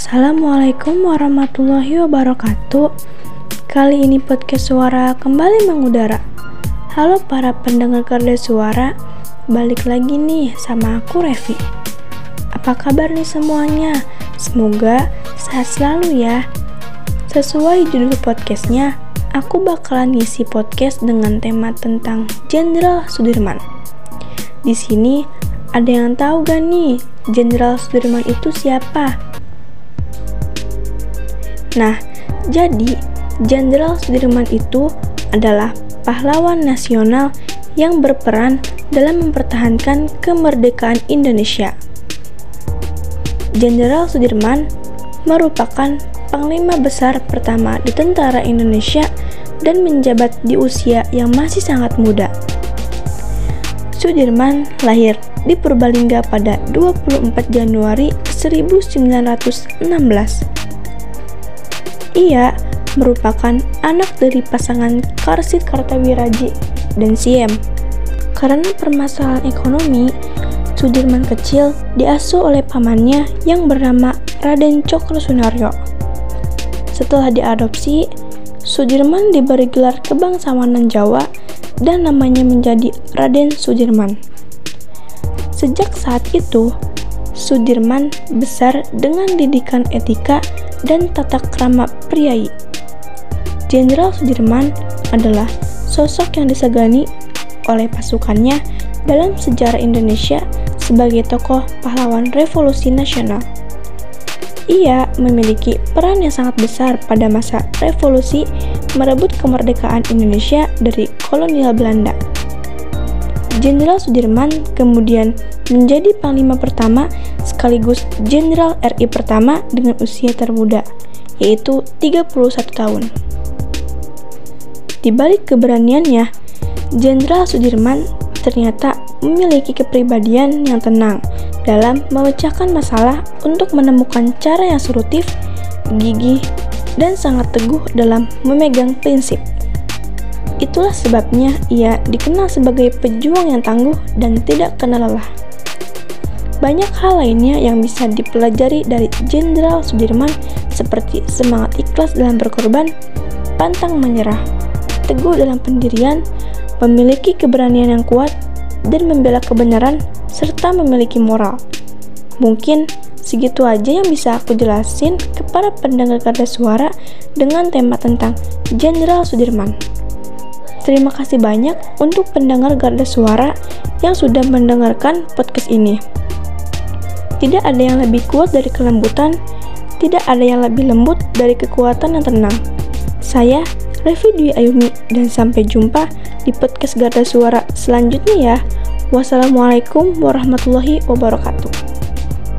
Assalamualaikum warahmatullahi wabarakatuh. Kali ini podcast suara kembali mengudara. Halo para pendengar Garda Suara, balik lagi nih sama aku Revi. Apa kabar nih semuanya? Semoga sehat selalu ya. Sesuai judul podcastnya, aku bakalan ngisi podcast dengan tema tentang Jenderal Sudirman. Di sini ada yang tahu gak nih Jenderal Sudirman itu siapa? Nah, jadi Jenderal Sudirman itu adalah pahlawan nasional yang berperan dalam mempertahankan kemerdekaan Indonesia. Jenderal Sudirman merupakan panglima besar pertama di tentara Indonesia dan menjabat di usia yang masih sangat muda. Sudirman lahir di Purbalingga pada 24 Januari 1916 ia merupakan anak dari pasangan Karsit Kartawiraji dan Siem. Karena permasalahan ekonomi, Sudirman kecil diasuh oleh pamannya yang bernama Raden Cokro Sunaryo. Setelah diadopsi, Sudirman diberi gelar kebangsawanan Jawa dan namanya menjadi Raden Sudirman. Sejak saat itu, Sudirman besar dengan didikan etika dan tata krama priai. Jenderal Sudirman adalah sosok yang disegani oleh pasukannya dalam sejarah Indonesia sebagai tokoh pahlawan revolusi nasional. Ia memiliki peran yang sangat besar pada masa revolusi merebut kemerdekaan Indonesia dari kolonial Belanda. Jenderal Sudirman kemudian menjadi panglima pertama sekaligus Jenderal RI pertama dengan usia termuda, yaitu 31 tahun. Di balik keberaniannya, Jenderal Sudirman ternyata memiliki kepribadian yang tenang dalam memecahkan masalah untuk menemukan cara yang solutif, gigih, dan sangat teguh dalam memegang prinsip. Itulah sebabnya ia dikenal sebagai pejuang yang tangguh dan tidak kenal lelah. Banyak hal lainnya yang bisa dipelajari dari Jenderal Sudirman seperti semangat ikhlas dalam berkorban, pantang menyerah, teguh dalam pendirian, memiliki keberanian yang kuat, dan membela kebenaran, serta memiliki moral. Mungkin segitu aja yang bisa aku jelasin kepada pendengar Garda Suara dengan tema tentang Jenderal Sudirman. Terima kasih banyak untuk pendengar Garda Suara yang sudah mendengarkan podcast ini. Tidak ada yang lebih kuat dari kelembutan, tidak ada yang lebih lembut dari kekuatan yang tenang. Saya, Revi Dwi Ayumi, dan sampai jumpa di podcast Garda Suara selanjutnya ya. Wassalamualaikum warahmatullahi wabarakatuh.